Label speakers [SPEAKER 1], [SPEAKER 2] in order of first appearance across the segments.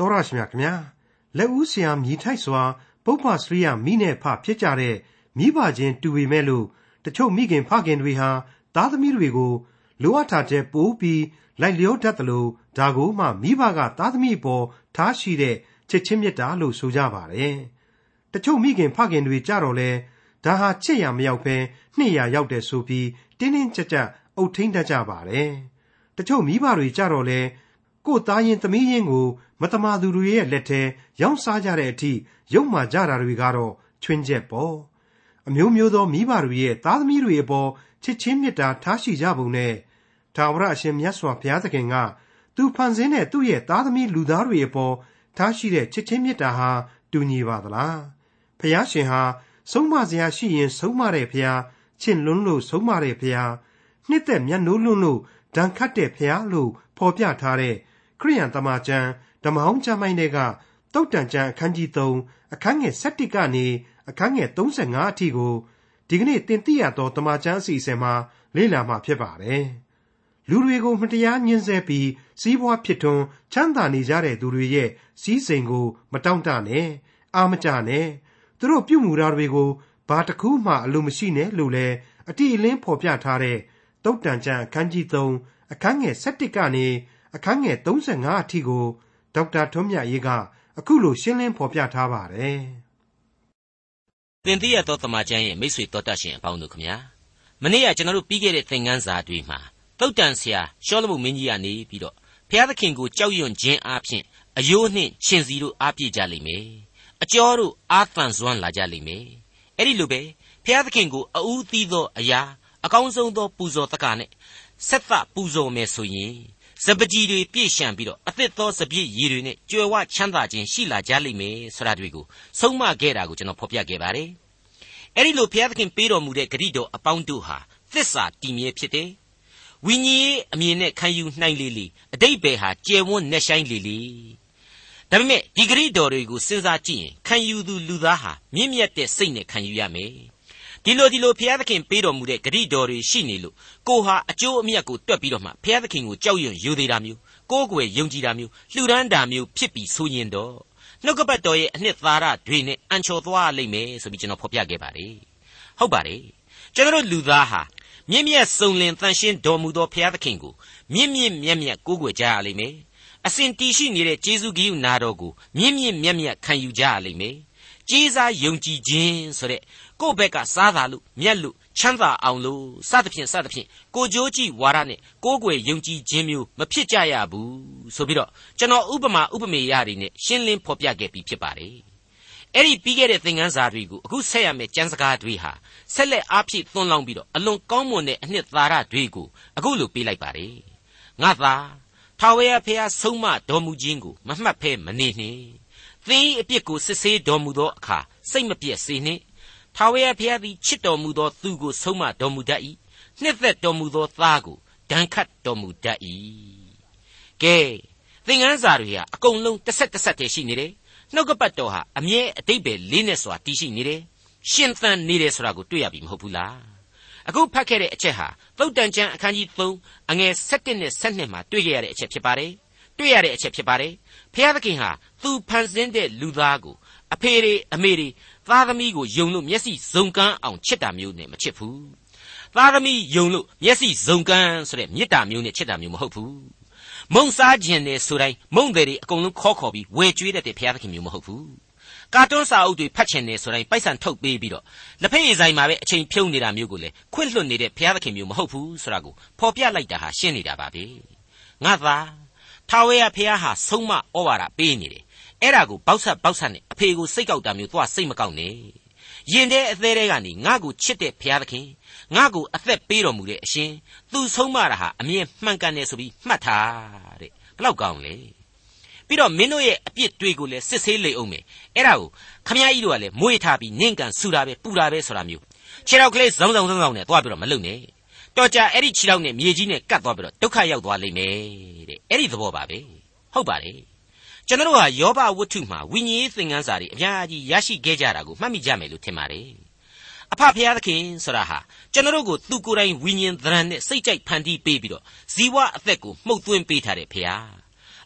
[SPEAKER 1] တောရရှိမြခင်ဗျာလက်ဦးဆရာမြည်ထိုက်စွာပုပ္ပစရိယမိနဲ့ဖဖြစ်ကြတဲ့မိဘချင်းတူပေမဲ့လို့တချို့မိခင်ဖခင်တွေဟာသားသမီးတွေကိုလိုအပ်တာတဲ့ပိုးပြီးလိုက်လျောတတ်တယ်လို့ဒါကိုမှမိဘကသားသမီးပေါ်ထားရှိတဲ့ချစ်ချင်းမြတ်တာလို့ဆိုကြပါတယ်တချို့မိခင်ဖခင်တွေကြတော့လဲဒါဟာချစ်ရမရောက်ပဲနှစ်ရရောက်တယ်ဆိုပြီးတင်းတင်းကြပ်ကြပ်အုတ်ထိန်တတ်ကြပါတယ်တချို့မိဘတွေကြတော့လဲကို့သားရင်သမီးရင်ကို မတမာသူတွေရဲ့လက်ထဲရောင်းစားကြတဲ့အထိရုံမာကြတာတွေကတော့ချွင်းချက်ပေါ့အမျိုးမျိုးသောမိဘတွေရဲ့သားသမီးတွေအပေါ်ချစ်ချင်းမေတ္တာထားရှိကြပုံနဲ့သာဝရအရှင်မြတ်စွာဘုရားသခင်ကသူဖန်ဆင်းတဲ့သူ့ရဲ့သားသမီးလူသားတွေအပေါ်ထားရှိတဲ့ချစ်ချင်းမေတ္တာဟာတူညီပါသလားဘုရားရှင်ဟာဆုံးမစရာရှိရင်ဆုံးမတဲ့ဘုရားချစ်လွန်းလို့ဆုံးမတဲ့ဘုရားနှစ်သက်မျက်နှိုးလွန်းလို့ဒဏ်ခတ်တဲ့ဘုရားလို့ဖော်ပြထားတဲ့ခရိယန်တမန်ကျမ်း ဓမ္မဟောင်းကျမ်းပိုင်းတွေကတုတ်တန်ကျမ်းအခန်းကြီး3အခန်းငယ်7ကနေအခန်းငယ်35အထိကိုဒီကနေ့တင်ပြရသောတမန်ကျမ်းအစီအစဉ်မှာလေ့လာမှာဖြစ်ပါတယ်။လူတွေကိုမတရားညှင်းဆဲပြီးစီးပွားဖြစ်ထွန်းချမ်းသာနေကြတဲ့သူတွေရဲ့စီးစိမ်ကို မတောင့်တနဲ့အာမကြနဲ့သူတို့ပြုမှုတာတွေကိုဘာတစ်ခုမှအလိုမရှိနဲ့လို့လဲအတိအလင်းဖော်ပြထားတဲ့တုတ်တန်ကျမ်းအခန်းကြီး3အခန်းငယ်7ကနေအခန်းငယ်35အထိကို ဒေါက်တာထွန်းမြတ်ရေးကအခုလိုရှင်းလင်းဖော်ပြထားပါတယ်။
[SPEAKER 2] သင်သိရသောတမန်ကျမ်းရဲ့မိတ်ဆွေတော်တတ်ရှင်အပေါင်းတို့ခမညာမနေ့ကကျွန်တော်တို့ပြီးခဲ့တဲ့သင်ခန်းစာတွေမှာတုတ်တန်ဆရာရှောလမုန်မင်းကြီးကနေပြီးတော့ဘုရားသခင်ကိုကြောက်ရွံ့ခြင်းအပြင်အယိုးနှင့်ရှင်စီတို့အားပြည့်ကြလိမ့်မယ်။အကျော်တို့အားသန်စွမ်းလာကြလိမ့်မယ်။အဲ့ဒီလိုပဲဘုရားသခင်ကိုအူးသီးသောအရာအကောင်းဆုံးသောပူဇော်တက္ကနဲ့ဆက်သပူဇော်မယ်ဆိုရင် စပကြီးတွေပြည့်ရှံပြီးတော့အသစ်သောစပြည့်ရည်တွေနဲ့ကြွယ်ဝချမ်းသာခြင်းရှိလာကြလိမ့်မယ်ဆိုတာတွေကိုဆုံးမခဲ့တာကိုကျွန်တော်ဖော်ပြခဲ့ပါတယ်။အဲဒီလိုဘုရားသခင်ပေးတော်မူတဲ့ဂရိတော်အပေါင်းတို့ဟာသစ္စာတည်မြဲဖြစ်တယ်။ဝိညာဉ်ရေးအမြင်နဲ့ခံယူနိုင်လေလေအတိတ်ဘယ်ဟာကျယ်ဝန်းနဲ့ဆိုင်လေလေဒါပေမဲ့ဒီဂရိတော်တွေကိုစဉ်းစားကြည့်ရင်ခံယူသူလူသားဟာမြင့်မြတ်တဲ့စိတ်နဲ့ခံယူရမယ်။ ဒီလိုဒီလိုဘုရားသခင်ပေးတော်မူတဲ့ဂရိတော်တွေရှိနေလို့ကိုဟာအကျိုးအမြတ်ကိုတွက်ပြီးတော့မှဘုရားသခင်ကိုကြောက်ရွံ့ယူသေးတာမျိုးကိုးကွယ်ယုံကြည်တာမျိုးလှူဒန်းတာမျိုးဖြစ်ပြီးဆိုရင်တော့နှုတ်ကပတ်တော်ရဲ့အနှစ်သာရတွေနဲ့အန်ချော်သွားလိမ့်မယ်ဆိုပြီးကျွန်တော်ဖော်ပြခဲ့ပါတယ်ဟုတ်ပါတယ်ကျွန်တော်လူသားဟာမြင့်မြတ်စုံလင်တန်ရှင်းတော်မူသောဘုရားသခင်ကိုမြင့်မြင့်မြတ်မြတ်ကိုးကွယ်ကြရလိမ့်မယ်အစဉ်တည်ရှိနေတဲ့ကျေးဇူးဂိယုနာတော်ကိုမြင့်မြင့်မြတ်မြတ်ခံယူကြရလိမ့်မယ်ကျေးစားယုံကြည်ခြင်းဆိုတဲ့ ကိုယ့်ဘက်ကစားတာလို့မြတ်လို့ချမ်းသာအောင်လို့စသဖြင့်စသဖြင့်ကိုကြိုးကြည့်ဝါရနဲ့ကိုယ်ွယ်ယုံကြည်ခြင်းမျိုးမဖြစ်ကြရဘူးဆိုပြီးတော့ကျွန်တော်ဥပမာဥပမေယတွေနဲ့ရှင်းလင်းဖော်ပြခဲ့ပြီးဖြစ်ပါတယ်အဲ့ဒီပြီးခဲ့တဲ့သင်ခန်းစာတွေကိုအခုဆက်ရမယ့်ကျမ်းစကားတွေဟာဆက်လက်အားဖြည့်သွန်လောင်းပြီးတော့အလွန်ကောင်းမွန်တဲ့အနှစ်သာရတွေကိုအခုလိုပေးလိုက်ပါတယ်ငါသာထာဝရဘုရားဆုံးမတော်မူခြင်းကိုမမှတ်ဖဲမနေနှင့်သင်၏အပြစ်ကိုစစ်ဆေးတော်မူသောအခါစိတ်မပြည့်စေနှင့် ထာဝရဘုရားသည်ချစ်တော်မူသောသူကိုဆုံးမတော်မူတတ်၏နှစ်သက်တော်မူသောသားကိုဒဏ်ခတ်တော်မူတတ်၏ကဲသင်ခန်းစာတွေဟာအကုန်လုံးတစ်ဆက်တစ်ဆက်တည်းရှိနေတယ်နှုတ်ကပတ်တော်ဟာအမြဲအတိတ်ပဲလေးနဲ့စွာတည်ရှိနေတယ်ရှင်သန်နေတယ်ဆိုတာကိုတွေ့ရပြီမဟုတ်ဘူးလားအခုဖတ်ခဲ့တဲ့အချက်ဟာသုတ်တန်ကျမ်းအခန်းကြီး3အငယ်7နဲ့7မှာတွေ့ကြရတဲ့အချက်ဖြစ်ပါတယ်တွေ့ရတဲ့အချက်ဖြစ်ပါတယ်ဖျားသခင်ဟာသူဖန်ဆင်းတဲ့လူသားကိုအဖေတွေအမေတွေ သားသမီးကိုယုံလို့မျက်စိဇုံကန်းအောင်ချစ်တာမျိုးနဲ့မချစ်ဘူးသားသမီးယုံလို့မျက်စိဇုံကန်းဆိုတဲ့မေတ္တာမျိုးနဲ့ချစ်တာမျိုးမဟုတ်ဘူးမုံစားခြင်းနဲ့ဆိုတိုင်းမုံတွေတွေအကုန်လုံးခေါ်ခေါ်ပြီးဝယ်ကျွေးတတ်တဲ့ဘုရားသခင်မျိုးမဟုတ်ဘူးကာတွန်းစာအုပ်တွေဖတ်ချင်နေဆိုတိုင်းပိုက်ဆံထုတ်ပေးပြီးတော့လက်ဖက်ရည်ဆိုင်မှာပဲအချိန်ဖြုံးနေတာမျိုးကိုလေခွင့်လွှတ်နေတဲ့ဘုရားသခင်မျိုးမဟုတ်ဘူးဆိုတာကိုဖော်ပြလိုက်တာဟာရှင်းနေတာပါပဲငါသာထာဝရဘုရားဟာဆုံးမဩဝါဒပေးနေတယ် အဲ့ဒါကိုပေါက်ဆက်ပေါက်ဆက်နဲ့အဖေကိုစိတ်ကောက်တာမျိုးသွားစိတ်မကောက်နဲ့ရင်တဲ့အသေးတွေကနေငါ့ကိုချစ်တဲ့ဘုရားသခင်ငါ့ကိုအသက်ပေးတော်မူတဲ့အရှင်သူဆုံးမတာဟာအမြင်မှန်ကန်တယ်ဆိုပြီးမှတ်ထားတဲ့ဘလောက်ကောင်းလဲပြီးတော့မင်းတို့ရဲ့အပြစ်တွေကိုလည်းစစ်ဆေးလိမ့်အောင်မယ်အဲ့ဒါကိုခမည်းကြီးတို့ကလည်းမွေးထားပြီးနင့်ကန်ဆူတာပဲပူတာပဲဆိုတာမျိုးခြေထောက်ကလေးဇုံဇုံဇုံဇုံနဲ့သွားပြီးတော့မလုံနဲ့တော်ကြအဲ့ဒီခြေထောက်နဲ့မြေကြီးနဲ့ကတ်သွားပြီးတော့ဒုက္ခရောက်သွားလိမ့်မယ်တဲ့အဲ့ဒီသဘောပါပဲဟုတ်ပါတယ် ကျွန်တော်ဟာယောဘဝတ္ထုမှာဝိညာဉ်ရေးသင်ခန်းစာတွေအများကြီးရရှိခဲ့ကြတာကိုမှတ်မိကြမယ်လို့ထင်ပါတယ်အဖဖျားသခင်ဆိုတာဟာကျွန်တော်ကိုသူကိုယ်တိုင်ဝိညာဉ်သဏ္ဍာန်နဲ့စိတ်ကြိုက်ဖန်တီးပေးပြီးတော့ဇီဝအသက်ကိုမှုတ်သွင်းပေးထားတဲ့ဖျား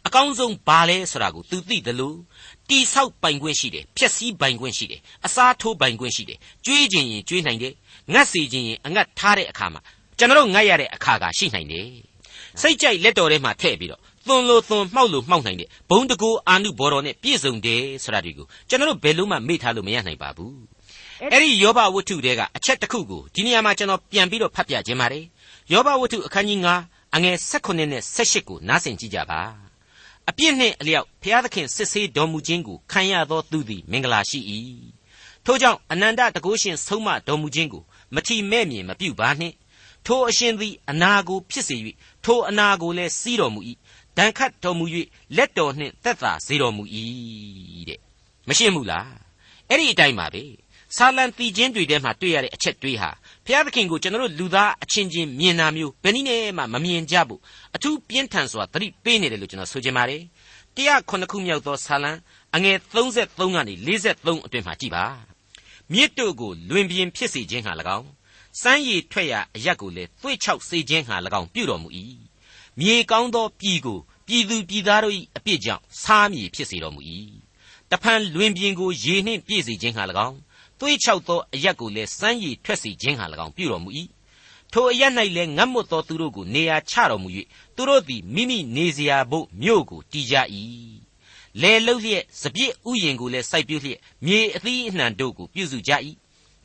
[SPEAKER 2] အကောင်းဆုံးဘာလဲဆိုတာကိုသူသိတယ်လို့တိဆောက်ပိုင်ခွင့်ရှိတယ်ဖြက်စီးပိုင်ခွင့်ရှိတယ်အစားထိုးပိုင်ခွင့်ရှိတယ်ကြွေးခြင်းရင်ကြွေးနိုင်တယ်ငတ်စီခြင်းရင်အငတ်ထားတဲ့အခါမှာကျွန်တော်ငတ်ရတဲ့အခါကရှိနိုင်တယ်စိတ်ကြိုက်လက်တော်ထဲမှာထည့်ပြီးတော့ သွန်လို့သွန်မှောက်လို့မှောက်နိုင်တဲ့ဘုံတကူအာနုဘော်တော်နဲ့ပြည့်စုံတယ်ဆိုတာဒီကိုကျွန်တော်ဘယ်လို့မှမေ့ထားလို့မရနိုင်ပါဘူးအဲ့ဒီယောဘဝတ္ထုတဲကအချက်တစ်ခုကိုဒီနေရာမှာကျွန်တော်ပြန်ပြီးတော့ဖတ်ပြခြင်းပါတယ်ယောဘဝတ္ထုအခန်းကြီး9အငယ်16နဲ့18ကိုနားဆင်ကြည့်ကြပါအပြစ်နှင့်အလျောက်ဘုရားသခင်စစ်ဆေးတော်မူခြင်းကိုခံရသောသူသည်မင်္ဂလာရှိ၏ထို့ကြောင့်အနန္တတကုရှင်ဆုံးမတော်မူခြင်းကိုမထီမဲ့မြင်မပြုပါနှင့်ထိုအရှင်သည်အနာကိုဖြစ်စေ၍ထိုအနာကိုလည်းစီးတော်မူ၏ ဒဏ်ခတ်တော်မူ၍လက်တော်နှင့်သက်သာစေတော်မူ၏တဲ့မရှင်းဘူးလားအဲ့ဒီအတိုင်းပါပဲဆာလံတီချင်းတွေထဲမှာတွေ့ရတဲ့အချက်တွေးဟာဘုရားသခင်ကိုကျွန်တော်တို့လူသားအချင်းချင်းမြင်တာမျိုးဘယ်နည်းနဲ့မှမမြင်ကြဘူးအထူးပြင်းထန်စွာသတိပေးနေတယ်လို့ကျွန်တော်ဆိုချင်ပါတယ်109ခုမြောက်သောဆာလံအငယ်33ကနေ43အတွင်မှာကြည်ပါမြစ်တို့ကိုလွင်ပြင်ဖြစ်စေခြင်းဟာ၎င်းစမ်းရည်ထွက်ရာအရက်ကိုလည်းသွေ့ချောက်စေခြင်းဟာ၎င်းပြုတော်မူ၏ မြေကောင်းသောပြည်ကိုပြည်သူပြည်သားတို့၏အပြစ်ကြောင့်စားမြေဖြစ်စေတော်မူ၏တဖန်လွင်ပြင်ကိုရေနှင့်ပြည့်စေခြင်းဟာ၎င်းသွေးချောက်သောအရက်ကိုလည်းစမ်းရည်ထွက်စေခြင်းဟာ၎င်းပြုတော်မူ၏ထိုအရက်၌လည်းငတ်မွတ်သောသူတို့ကိုနေရာချတော်မူ၍သူတို့သည်မိမိနေစရာဘို့မြို့ကိုတည်ကြ၏လဲလှုပ်လျက်စပြည့်ဥယင်ကိုလည်းစိုက်ပြုလျက်မြေအသီးအနှံတို့ကိုပြုစုကြ၏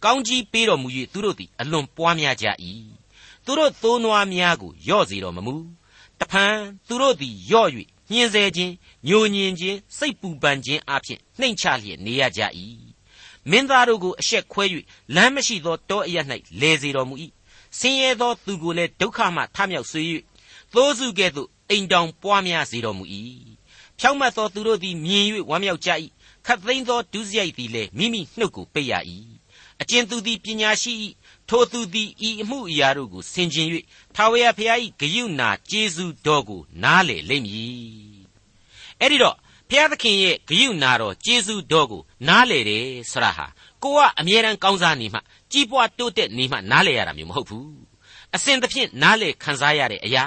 [SPEAKER 2] ကောင်းကြီးပေးတော်မူ၍သူတို့သည်အလွန်ပွားများကြ၏သူတို့သိုးနွားများကိုယော့စေတော်မမူ တဖန်သူတို့သည်ယော့၍ညှင်းဆဲခြင်းညိုညင်ခြင်းစိတ်ပူပန်ခြင်းအပြင်နှိမ်ချလျက်နေရကြ၏မင်းသားတို့ကိုအဆက်ခွဲ၍လမ်းမရှိသောတောအရ၌လဲစေတော်မူ၏ဆင်းရဲသောသူကိုလည်းဒုက္ခမှထမြောက်စေ၍သိုးစုကဲ့သို့အိမ်တောင်ပွားများစေတော်မူ၏ဖြောင့်မတ်သောသူတို့သည်မြင်၍ဝမ်းမြောက်ကြ၏ခတ်သိမ်းသောဒုစရိုက်သည်လည်းမိမိနှုတ်ကိုပိတ်ရ၏အကျဉ်သူသည်ပညာရှိ၏ ထိုသူသည်ဤအမှုအရာတို့ကိုဆင်ခြင်၍ထာဝရဘုရား၏ဂယုဏကျေးဇူးတော်ကိုနားလေလိမ့်မည်အဲ့ဒီတော့ဘုရားသခင်ရဲ့ဂယုဏတော်ကျေးဇူးတော်ကိုနားလေတယ်ဆရာဟာကိုကအမြဲတမ်းကောင်းစားနေမှကြီးပွားတိုးတက်နေမှနားလေရတာမျိုးမဟုတ်ဘူးအစဉ်သဖြင့်နားလေခံစားရတဲ့အရာ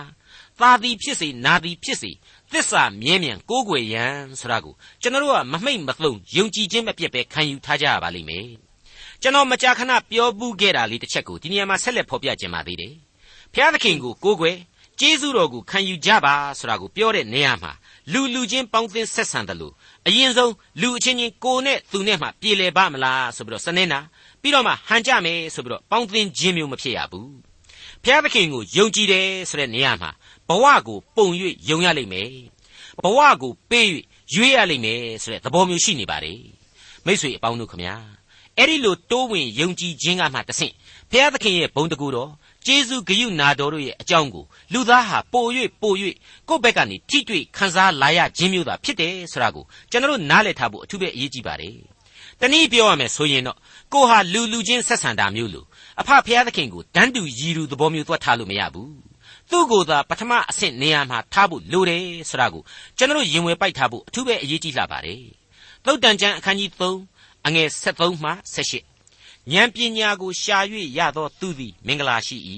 [SPEAKER 2] သာသည်ဖြစ်စေနာသည်ဖြစ်စေသစ္စာမြဲမြံကိုးကွယ်ရန်ဆိုတာကိုကျွန်တော်တို့ကမမိတ်မသုံယုံကြည်ခြင်းမပြတ်ပဲခံယူထားကြရပါလိမ့်မယ် ကျွန်တော်မကြာခဏပြောဘူးခဲ့တာလေးတစ်ချက်ကိုဒီနေရာမှာဆက်လက်ဖော်ပြခြင်းပါသေးတယ်ဖျားသခင်ကိုကိုးကွယ်ကျေးဇူးတော်ကိုခံယူကြပါဆိုတာကိုပြောတဲ့နေရာမှာလူလူချင်းပေါင်းသင်းဆက်ဆံတယ်လို့အရင်ဆုံးလူအချင်းချင်းကိုနဲ့သူနဲ့မှပြေလည်ပါမလားဆိုပြီးတော့စနေနာပြီးတော့မှဟန်ကြမယ်ဆိုပြီးတော့ပေါင်းသင်းခြင်းမျိုးမဖြစ်ရဘူးဖျားသခင်ကိုယုံကြည်တယ်ဆိုတဲ့နေရာမှာဘဝကိုပုံ၍ယုံရလိမ့်မယ်ဘဝကိုပေး၍ရွေးရလိမ့်မယ်ဆိုတဲ့သဘောမျိုးရှိနေပါတယ်မိတ်ဆွေအပေါင်းတို့ခမညာ အဲ့ဒီလိုတိုးဝင်ယုံကြည်ခြင်းကမှတဆင့်ဘုရားသခင်ရဲ့ဘုံတကူတော်ကျေးဇူးဂရုနာတော်တို့ရဲ့အကြောင်းကိုလူသားဟာပို၍ပို၍ကိုယ့်ဘက်ကနေထိတွေ့ခံစားလာရခြင်းမျိုးသာဖြစ်တယ်ဆိုတာကိုကျွန်တော်နားလည်ထားဖို့အထူးပဲအရေးကြီးပါတယ်။တနည်းပြောရမယ်ဆိုရင်တော့ကိုဟာလူလူချင်းဆက်ဆံတာမျိုးလို့အဖဖျားသခင်ကိုတန်းတူရည်လူသဘောမျိုးသွားထားလို့မရဘူး။သူ့ကိုယ်သာပထမအဆင့်နေရာမှာထားဖို့လိုတယ်ဆိုတာကိုကျွန်တော်ရင်ဝယ်ပိုက်ထားဖို့အထူးပဲအရေးကြီးလာပါတယ်။သုတ်တန်ကျမ်းအခန်းကြီး3 အငယ်73မှ78ဉာဏ်ပညာကိုရှာ၍ရသောသူသည်မင်္ဂလာရှိ၏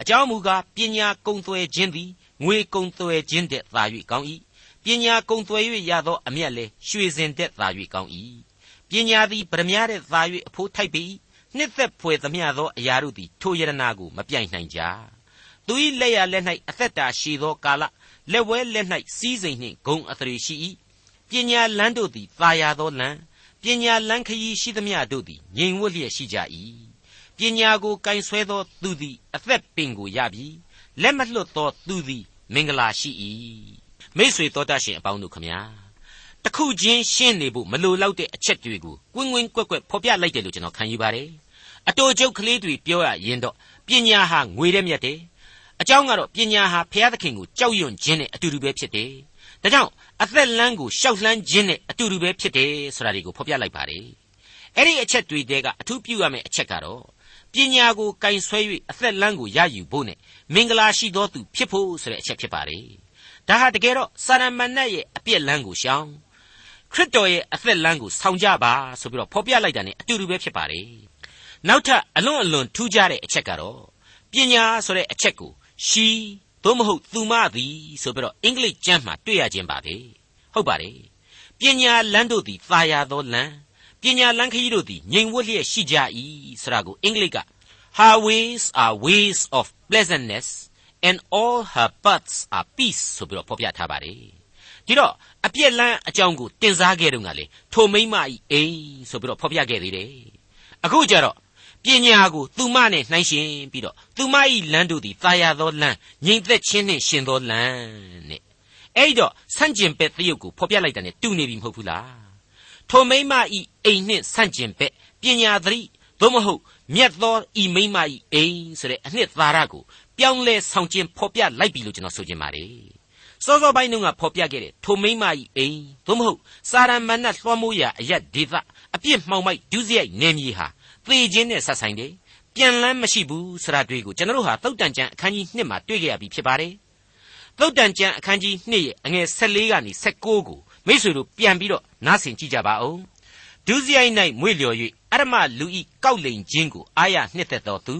[SPEAKER 2] အကြောင်းမူကားပညာကုံသွဲခြင်းသည်ငွေကုံသွဲခြင်းတဲ့သာ၍ကောင်း၏ပညာကုံသွဲ၍ရသောအမျက်လည်းရွှေစင်တဲ့သာ၍ကောင်း၏ပညာသည်ဗရမ ्या တဲ့သာ၍အဖို့ထိုက်ပေ၏နှစ်သက်ဖွယ်သမျှသောအရာတို့သည်ထိုယရနာကိုမပြိုင်နိုင်ကြသူ၏လက်ရလက်၌အသက်တာရှည်သောကာလလက်ဝဲလက်၌စီးစိမ်နှင့်ဂုံအသရေရှိ၏ပညာလန်းတို့သည်သာယာသောလန်း ပညာလန်းခရီးရှိသမျှတို့သည်ငြိမ်ဝတ်လျက်ရှိကြ၏ပညာကိုကင်ဆွဲသောသူသည်အသက်ပင်ကိုရပြီလက်မလွတ်သောသူသည်မင်္ဂလာရှိ၏မိษွေတော်တတ်ရှင်အပေါင်းတို့ခမညာတခုချင်းရှင်းနေဖို့မလိုတော့တဲ့အချက်တွေကိုကွင်းကွင်းကွက်ကွက်ဖော်ပြလိုက်တယ်လို့ကျွန်တော်ခံယူပါတယ်အတူကျုပ်ကလေးတွေပြောရရင်တော့ပညာဟာငွေတဲ့မြတ်တယ်အကြောင်းကတော့ပညာဟာဘုရားသခင်ကိုကြောက်ရွံ့ခြင်းနဲ့အတူတူပဲဖြစ်တယ် ဒါကြောင့်အသက်လမ်းကိုရှောက်လှမ်းခြင်းနဲ့အတူတူပဲဖြစ်တယ်ဆိုတာတွေကိုဖော်ပြလိုက်ပါတယ်အဲ့ဒီအချက်တွေတဲကအထူးပြုရမယ့်အချက်ကတော့ပညာကိုကင်ဆွဲ၍အသက်လမ်းကိုရယူဖို့နဲ့မင်္ဂလာရှိသောသူဖြစ်ဖို့ဆိုတဲ့အချက်ဖြစ်ပါတယ်ဒါဟာတကယ်တော့စာရမဏတ်ရဲ့အပြစ်လမ်းကိုရှောင်ခရစ်တော်ရဲ့အသက်လမ်းကိုဆောင်ကြပါဆိုပြီးတော့ဖော်ပြလိုက်တာ ਨੇ အတူတူပဲဖြစ်ပါတယ်နောက်ထပ်အလွန်အလွန်ထူးခြားတဲ့အချက်ကတော့ပညာဆိုတဲ့အချက်ကိုရှီ သို့မဟုတ်သူမသည်ဆိုပြီးတော့အင်္ဂလိပ်ကျမ်းမှာတွေ့ရခြင်းပါပဲဟုတ်ပါတယ်ပညာလန်းတို့သည်သာယာသောလမ်းပညာလန်းခရီးတို့သည်ငြိမ်ဝှက်လျက်ရှိကြ၏ဆိုတာကိုအင်္ဂလိပ်က her ways are ways of pleasantness and all her paths are peace ဆိုပြီးတော့ဖော်ပြထားပါတယ်ဒီတော့အပြက်လန်းအကြောင်းကိုတင်စားခဲ့တော့ကလေထိုမိမဤအိမ်ဆိုပြီးတော့ဖော်ပြခဲ့သေးတယ်အခုကျတော့ ပညာကိုသူမနဲ့နှိုင်းရှင်ပြီးတော့သူမဤလမ်းတို့သည်သာယာသောလမ်းငြိမ်သက်ခြင်းနှင့်ရှင်သောလမ်းနဲ့အဲ့တော့ဆန့်ကျင်ဘက်သရုပ်ကိုဖော်ပြလိုက်တာ ਨੇ တူနေပြီမဟုတ်ဘူးလားထိုမိမဤအိမ်နှင့်ဆန့်ကျင်ဘက်ပညာသတိသို့မဟုတ်မြတ်သောဤမိမဤအိမ်ဆိုတဲ့အနှစ်သာရကိုပြောင်းလဲဆောင်ကျင်ဖော်ပြလိုက်ပြီလို့ကျွန်တော်ဆိုချင်ပါတယ်စောစောပိုင်းတုန်းကဖော်ပြခဲ့တဲ့ထိုမိမဤအိမ်သို့မဟုတ်စာရမဏတ်လွှမ်းမိုးရာအရက်ဒေသအပြစ်မှောင်မိုက်ဒုစရိုက်နေမြေဟာ သေခြင်းနဲ့ဆက်ဆိုင်တယ်ပြန်လန်းမရှိဘူးဆိုတာတွေ့ကိုကျွန်တော်တို့ဟာသုတ်တန်ကျမ်းအခန်းကြီး1မှာတွေ့ကြရပြီဖြစ်ပါတယ်သုတ်တန်ကျမ်းအခန်းကြီး2ရဲ့အငယ်14ကနေ16ကိုမိတ်ဆွေတို့ပြန်ပြီးတော့နားဆင်ကြည့်ကြပါဦးဒုစရိုက်၌မွေ့လျော်၍အရမလူဤကောက်လိန်ခြင်းကိုအာရနှစ်သက်တော်သူ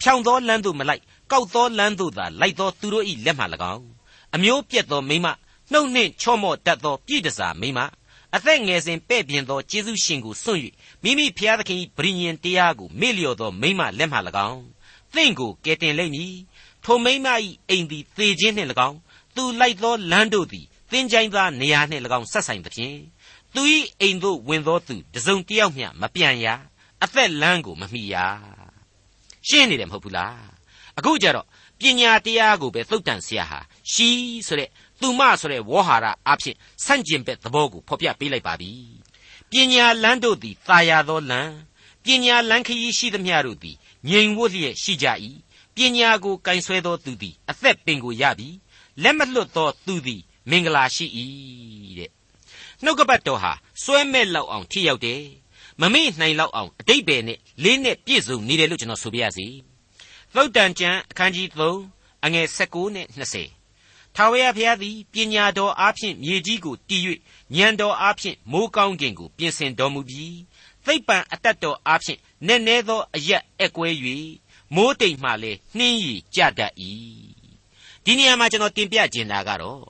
[SPEAKER 2] ဖြောင်သောလမ်းသို့မလိုက်ကောက်သောလမ်းသို့သာလိုက်သောသူတို့ဤလက်မှ၎င်းအမျိုးပြက်သောမိမနှုတ်နှင့်ချော့မော့တတ်သောပြည်တစားမိမ အသက်ငယ်စဉ်ပဲ့ပြင်သောကျေးဇူးရှင်ကိုစွန့်၍မိမိဖျားသခင်ဗြိညင်တရားကိုမေ့လျော်သောမိမလက်မှ၎င်းသင်ကိုကယ်တင်လိမ့်မည်ထိုမိမ၏အိမ်သည်သေခြင်းနှင့်၎င်းသူလိုက်သောလမ်းတို့သည်သင်ချိုင်းသားနေရာနှင့်၎င်းဆက်ဆိုင်သဖြင့်သူ၏အိမ်သို့ဝင်သောသူတစုံတစ်ယောက်မျှမပြန်ရအသက်လမ်းကိုမမိရရှင်းနေတယ်မဟုတ်ဘူးလားအခုကြတော့ပညာတရားကိုပဲသုတ်တန်ဆရာဟာရှီဆိုတဲ့ သူမဆိုတဲ့ဝေါ်ဟာရအဖြစ်ဆန့်ကျင်ဘက်သဘောကိုဖော်ပြပေးလိုက်ပါပြီပညာလန်းတို့သည်သာယာသောလမ်းပညာလန်းခရီးရှိသမျှတို့သည်ငြိမ်ဝတ်လျက်ရှိကြ၏ပညာကိုကင်ဆွဲသောသူသည်အသက်ပင်ကိုရပြီလက်မလွတ်သောသူသည်မင်္ဂလာရှိ၏တဲ့နှုတ်ကပတ်တော်ဟာစွဲမဲ့လောက်အောင်ထိရောက်တယ်မမေ့နိုင်လောက်အောင်အတိတ်ပဲနဲ့လေးနဲ့ပြည့်စုံနေတယ်လို့ကျွန်တော်ဆိုပြရစီသုတ်တန်ကျမ်းအခန်းကြီး3အငယ်16နဲ့20 ထာဝရဘုရားသည်ပညာတော်အားဖြင့်မြေကြီးကိုတည်၍ဉာဏ်တော်အားဖြင့်မိုးကောင်းကင်ကိုပြင်ဆင်တော်မူပြီးသိပ္ပံအတတ်တော်အားဖြင့်နက်နဲသောအရက်အကွဲ၍မိုးတိမ်မှလည်းနှင်းရည်ကြတတ်၏ဒီနေရာမှာကျွန်တော်တင်ပြခြင်းတာကတော့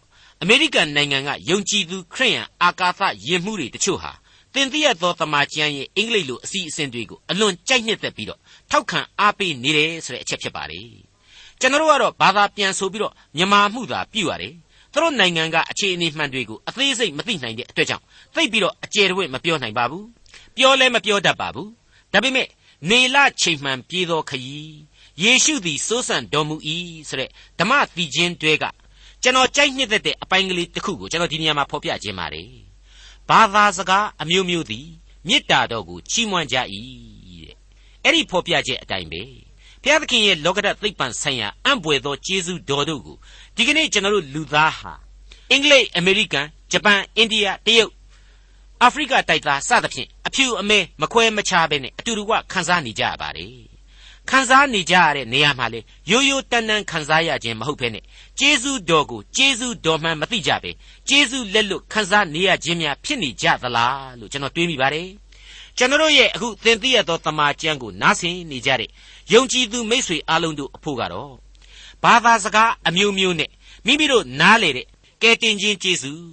[SPEAKER 2] အမေရိကန်နိုင်ငံကယုံကြည်သူခရိယန်အာကာသယဉ်မှုတွေတချို့ဟာတင်တိရသောတမန်ကျမ်းရဲ့အင်္ဂလိပ်လိုအစီအစဉ်တွေကိုအလွန်ကြိုက်နှစ်သက်ပြီးတော့ထောက်ခံအားပေးနေတယ်ဆိုတဲ့အချက်ဖြစ်ပါတယ် ကျွန်တော်တို့ကတော့ဘာသာပြန်ဆိုပြီးတော့မြန်မာမှုသာပြုရတယ်သူတို့နိုင်ငံကအခြေအနေမှန်တွေကိုအသေးစိတ်မသိနိုင်တဲ့အတွက်ကြောင့်သိပြီးတော့အကျယ်တဝင့်မပြောနိုင်ပါဘူးပြောလဲမပြောတတ်ပါဘူးဒါပေမဲ့နေလချိန်မှန်ပြေးသောခရီးယေရှုသည်စိုးစံတော်မူ၏ဆိုတဲ့ဓမ္မသီချင်းတွေကကျွန်တော်ကြိုက်နှစ်သက်တဲ့အပိုင်းကလေးတစ်ခုကိုကျွန်တော်ဒီနေရာမှာဖော်ပြခြင်းပါတယ်ဘာသာစကားအမျိုးမျိုးသည်မေတ္တာတော်ကိုချီးမွမ်းကြ၏တဲ့အဲ့ဒီဖော်ပြချက်အတိုင်းပဲ ဘုရားသခင်ရဲ့လောကဓာတ်သိပ္ပံဆိုင်ရာအံ့ဘွယ်သောကျေးဇူးတော်တို့ကိုဒီကနေ့ကျွန်တော်တို့လူသားဟာအင်္ဂလိပ်အမေရိကန်ဂျပန်အိန္ဒိယတရုတ်အာဖရိကတိုက်သားစသဖြင့်အဖြူအမဲမခွဲမခြားပဲနဲ့အတူတူကခန်းစားနေကြရပါတယ်ခံစားနေကြရတဲ့နေရာမှာလေရိုးရိုးတန်တန်ခံစားရခြင်းမဟုတ်ဘဲနဲ့ကျေးဇူးတော်ကိုကျေးဇူးတော်မှန်မသိကြပဲကျေးဇူးလက်လွတ်ခံစားနေရခြင်းများဖြစ်နေကြသလားလို့ကျွန်တော်တွေးမိပါတယ်ကျွန်တော်ရဲ့အခုသင်သိရသောတမန်ကျမ်းကိုနားဆင်နေကြတဲ့ ယုံကြည်သူမိษွေအလုံးတို့အဖို့ကတော့ဘာသာစကားအမျိုးမျိုးနဲ့မိမိတို့နားလေတဲ့ကဲတင်ခြင်းကျေးဇူး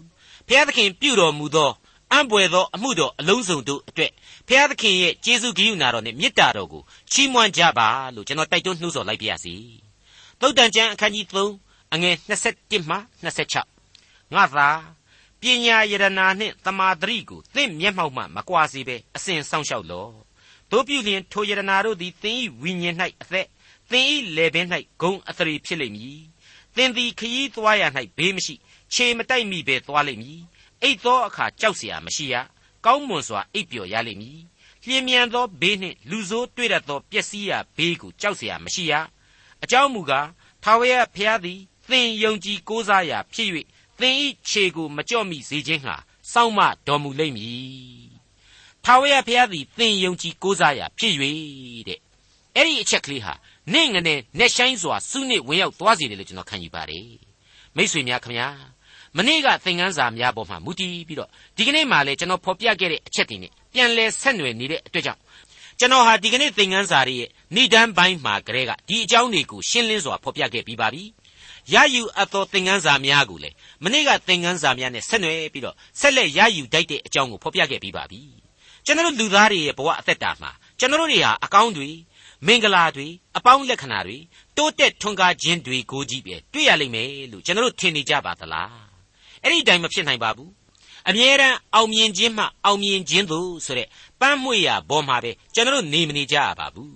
[SPEAKER 2] ဘုရားသခင်ပြုတော်မူသောအံ့ဘွယ်သောအမှုတော်အလုံးစုံတို့အတွက်ဖျားသခင်ရဲ့ကျေးဇူးဂရုဏာတော်နဲ့မေတ္တာတော်ကိုချီးမွမ်းကြပါလို့ကျွန်တော်တိုက်တွန်းနှိုးဆော်လိုက်ပါရစေ။သုတ်တန်ကျမ်းအခန်းကြီး3အငယ်27မှ26ငါသာပညာယရနာနှင့်တမာတရိကိုသင်မျက်မှောက်မှမကွာစေဘဲအစဉ်ဆောင်လျှောက်လော့။ တို့ပြုလျင်ထိုယရနာတို့သည်သင်၏ဝိညာဉ်၌အသက်သင်၏လေပင်၌ဂုံအသရေဖြစ်လိမ့်မည်။သင်သည်ခရီးသွားရ၌ဘေးမရှိခြေမတိုက်မိဘဲသွားလိမ့်မည်။အိတ်သောအခါကြောက်เสียမရှိရ။ကောင်းမွန်စွာအိပ်ပျော်ရလိမ့်မည်လျင်မြန်သောဘေးနှင့်လူဆိုးတွေ့တတ်သောပျက်စီးရာဘေးကိုကြောက်เสียမရှိရအကြောင်းမူကားထာဝရဘုရားသည်သင်ယုံကြည်ကိုးစားရာဖြစ်၍သင်၏ခြေကိုမကြော့မိစေခြင်းဟာစောင့်မတော်မူလိမ့်မည် ထာဝရဘုရားသည်သင်ယုံကြည်ကိုးစားရာဖြစ်၍တဲ့အဲ့ဒီအချက်ကလေးဟာနင့်ငနဲ့နဲ့ဆိုင်စွာစုနစ်ဝင်ရောက်သွားစေတယ်လို့ကျွန်တော်ခံယူပါတယ်မိတ်ဆွေများခင်ဗျာမနေ့ကသင်ခန်းစာများပေါ်မှာမူတည်ပြီးတော့ဒီကနေ့မှလည်းကျွန်တော်ဖော်ပြခဲ့တဲ့အချက်တွေနဲ့ပြန်လဲဆက်နွယ်နေတဲ့အတွက်ကြောင့်ကျွန်တော်ဟာဒီကနေ့သင်ခန်းစာရဲ့ဏိဒန်းပိုင်းမှာကလေးကဒီအကြောင်းတွေကိုရှင်းလင်းစွာဖော်ပြခဲ့ပြီးပါပြီရယူအပ်သောသင်ခန်းစာများကိုလေမနေ့ကသင်ခန်းစာများနဲ့ဆက်နွယ်ပြီးတော့ဆက်လက်ရယူတိုက်တဲ့အကြောင်းကိုဖော်ပြခဲ့ပြီးပါပြီ ကျွန်တော်လူသားတွေရဲ့ဘဝအသက်တာမှာကျွန်တော်တွေဟာအကောင်းတွေမင်္ဂလာတွေအပေါင်းလက္ခဏာတွေတိုးတက်ထွန်းကားခြင်းတွေကိုကြည့်ပဲတွေ့ရလိမ့်မယ်လို့ကျွန်တော်ထင်နေကြပါသလားအဲ့ဒီအတိုင်းမဖြစ်နိုင်ပါဘူးအမြဲတမ်းအောင်မြင်ခြင်းမှအောင်မြင်ခြင်းသို့ဆိုတဲ့ပန်းမွေရဘောမှာပဲကျွန်တော်နေမနေကြရပါဘူး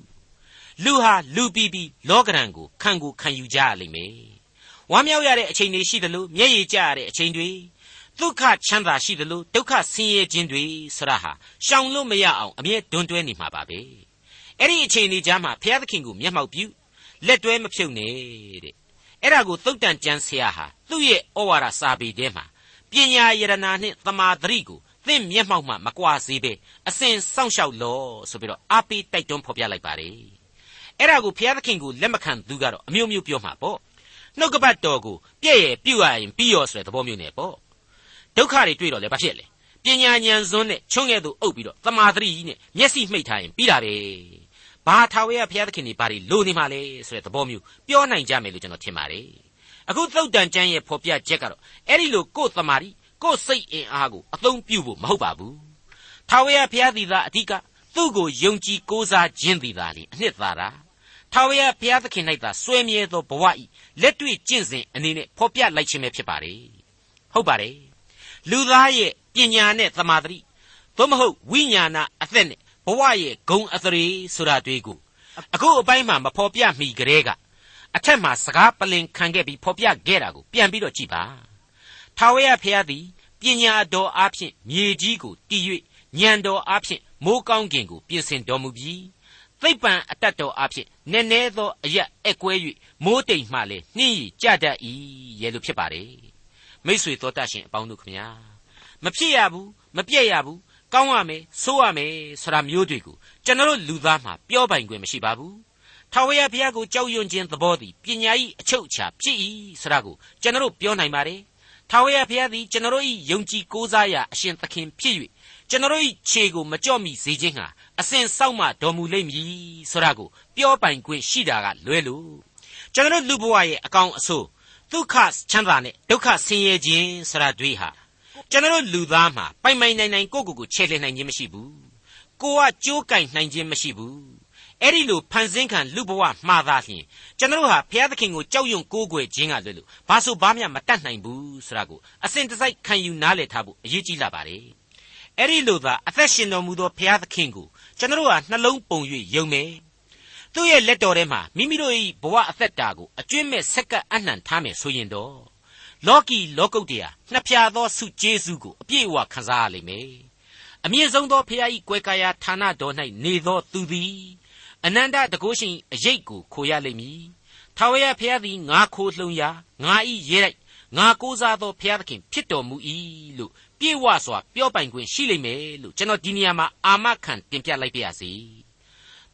[SPEAKER 2] လူဟာလူပြီးပြီးလောကရန်ကိုခံကိုခံယူကြရလိမ့်မယ်ဝမ်းမြောက်ရတဲ့အချိန်တွေရှိသလိုမျက်ရည်ကျရတဲ့အချိန်တွေ ဒုက္ခချမ်းသာရှိသလိုဒုက္ခဆင်းရဲခြင်းတွေဆရာဟာရှောင်လို့မရအောင်အမြဲတွန်းတွဲနေမှာပါပဲအဲ့ဒီအချိန်ဒီကြားမှာဘုရားသခင်ကိုမျက်မှောက်ပြုလက်တွဲမဖြုတ်နဲ့တဲ့အဲ့ဒါကိုသုတ်တန်ကျမ်းဆရာဟာသူ့ရဲ့ဩဝါဒစာပေထဲမှာပညာယရနာနှင့်သမာဓိကိုသင်မျက်မှောက်မှမကွာစေပဲအစဉ်စောင့်ရှောက်လောဆိုပြီးတော့အားပေးတိုက်တွန်းဖော်ပြလိုက်ပါတယ်အဲ့ဒါကိုဘုရားသခင်ကိုလက်မခံသူကတော့အမျိုးမျိုးပြောမှာပေါ့နှုတ်ကပတ်တော်ကိုပြည့်ရဲ့ပြုတ်ရရင်ပြီးရောဆိုတဲ့သဘောမျိုးနဲ့ပေါ့ ဒုက္ခတွေတွေ့တော့လေဘာဖြစ်လဲပညာဉာဏ်စွန်းနဲ့ချွန်းငယ်သူအုပ်ပြီးတော့သမာဓိကြီးနဲ့မျက်စိမှိတ်ထားရင်ပြီးတာပဲဘာထာဝရဘုရားသခင်တွေဘာတွေလိုနေမှလဲဆိုတဲ့သဘောမျိုးပြောနိုင်ကြမယ်လို့ကျွန်တော်ထင်ပါတယ်အခုသုတ်တန်ကျမ်းရဲ့ဖော်ပြချက်ကတော့အဲ့ဒီလိုကိုယ်သမာဓိကိုယ်စိတ်အင်အားကိုအသုံးပြုဖို့မဟုတ်ပါဘူးထာဝရဘုရားသည်သာအဓိကသူ့ကိုယုံကြည်ကိုးစားခြင်းသည်သာလေအနှစ်သာရထာဝရဘုရားသခင်၌သာစွဲမြဲသောဘဝဤလက်တွေ့ကျင့်စဉ်အနေနဲ့ဖော်ပြလိုက်ခြင်းပဲဖြစ်ပါတယ်ဟုတ်ပါတယ် လူသားရဲ့ပညာနဲ့သမာဓိသို့မဟုတ်ဝိညာဏအသက်နဲ့ဘဝရဲ့ဂုံအသရေဆိုတာတွေ့ကိုအခုအပိုင်းမှာမဖော်ပြမိကြတဲ့ကအထက်မှာစကားပလင်ခံခဲ့ပြီးဖော်ပြခဲ့တာကိုပြန်ပြီးတော့ကြည့်ပါထာဝရဘုရားသည်ပညာတော်အားဖြင့်မြေကြီးကိုတည်၍ဉာဏ်တော်အားဖြင့်မိုးကောင်းကင်ကိုပြင်ဆင်တော်မူပြီးသိပ္ပံအတတ်တော်အားဖြင့်နည်းနည်းသောအရက်အကွဲ၍မိုးတိမ်မှလည်းနှင်းရကြတတ်၏ရဲ့လို့ဖြစ်ပါတယ် မိษွေတော်တတ်ရှင်အပေါင်းတို့ခမညာမဖြစ်ရဘူးမပြည့်ရဘူးကောင်းရမယ်ဆိုးရမယ်ဆိုတာမျိုးတွေကိုကျွန်တော်လူသားမှာပြောပိုင်ခွင့်မရှိပါဘူးထာဝရဘုရားကိုကြောက်ရွံ့ခြင်းသဘောသည်ပညာ၏အချုပ်အခြာဖြစ်၏ဆိုတာကိုကျွန်တော်ပြောနိုင်ပါတယ်ထာဝရဘုရားသည်ကျွန်တော်၏ယုံကြည်ကိုးစားရာအရှင်သခင်ဖြစ်၍ကျွန်တော်၏ခြေကိုမကြော့မိစေခြင်းဟာအစဉ်စောင့်မှတော်မူလိမ့်မည်ဆိုတာကိုပြောပိုင်ခွင့်ရှိတာကလွဲလို့ကျွန်တော်လူဘဝရဲ့အကောင်အဆိုး ဒုက္ခချမ်းသာနဲ့ဒုက္ခဆင်းရဲခြင်းဆိုတာတွေဟာကျွန်တော်လူသားမှာပိုင်ပိုင်နိုင်နိုင်ကိုယ့်ကိုယ်ကိုချဲ့လှယ်နိုင်ခြင်းမရှိဘူးကိုကကြိုးကင်နိုင်ခြင်းမရှိဘူးအဲ့ဒီလိုဖန်ဆင်းခံလူဘဝမှားသားလျင်ကျွန်တော်ဟာဘုရားသခင်ကိုကြောက်ရွံ့ကိုးကွယ်ခြင်းကလွဲလို့ဘာဆိုဘာမှမတတ်နိုင်ဘူးဆိုတာကိုအစဉ်တစိုက်ခံယူနားလည်ထားဖို့အရေးကြီးလာပါတယ်အဲ့ဒီလိုသာအသက်ရှင်တော်မူသောဘုရားသခင်ကိုကျွန်တော်ဟာနှလုံးပုံ၍ယုံမယ် သူ့ရဲ့လက်တော်ထဲမှာမိမိတို့၏ဘဝအသက်တာကိုအကျွင့်မဲ့ဆက်ကပ်အနှံထားမယ်ဆိုရင်တော့လောကီလောကုတ်တရားနှစ်ဖြာသောဆုကျေးဇူးကိုအပြည့်အဝခံစားရလိမ့်မယ်အမြင့်ဆုံးသောဖခင်၏ကွယ်ကာယဌာနတော်၌နေသောသူသည်အနန္တတကုရှင်အရေးကိုခိုရလိမ့်မည်ထာဝရဘုရားသည်ငါခိုလှုံရာငါဤရဲလိုက်ငါကိုးစားသောဘုရားသခင်ဖြစ်တော်မူ၏လို့ပြေဝစွာပြောပိုင်ခွင့်ရှိလိမ့်မယ်လို့ကျွန်တော်ဒီနေရာမှာအာမခံတင်ပြလိုက်ပါရစေ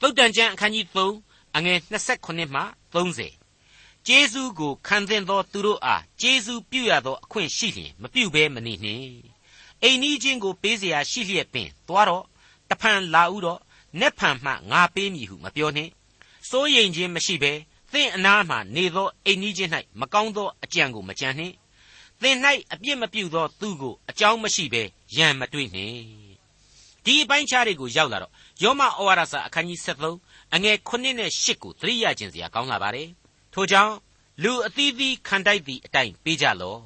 [SPEAKER 2] သုတ်တန်ကျမ်းအခန်းကြီး3အငယ်28မှ30ကျေးဇူးကိုခံသင့်သောသူတို့အားကျေးဇူးပြုရသောအခွင့်ရှိလျင်မပြုဘဲမနေနှင့်အိမ်နီးချင်းကိုပေးเสียရှိလျက်ပင်သွားတော့တဖန်လာဥတော့နက်ဖန်မှငါပေးမည်ဟုမပြောနှင့်စိုးရိမ်ခြင်းမရှိဘဲသင်အနားမှနေသောအိမ်နီးချင်း၌မကောင်းသောအကြံကိုမကြံနှင့်သင်၌အပြစ်မပြုသောသူကိုအကြောင်းမရှိဘဲရန်မတွေ့နှင့်ဒီအပိုင်းခြားတွေကိုရောက်လာတော့ ယောမဩဝါဒစာအခန်းကြီး73အငယ်9နဲ့10ကိုသတိရခြင်းစရာကောင်းလာပါတယ်ထို့ကြောင့်လူအသီးသီးခံတိုက်သည့်အတိုင်းပေးကြလော့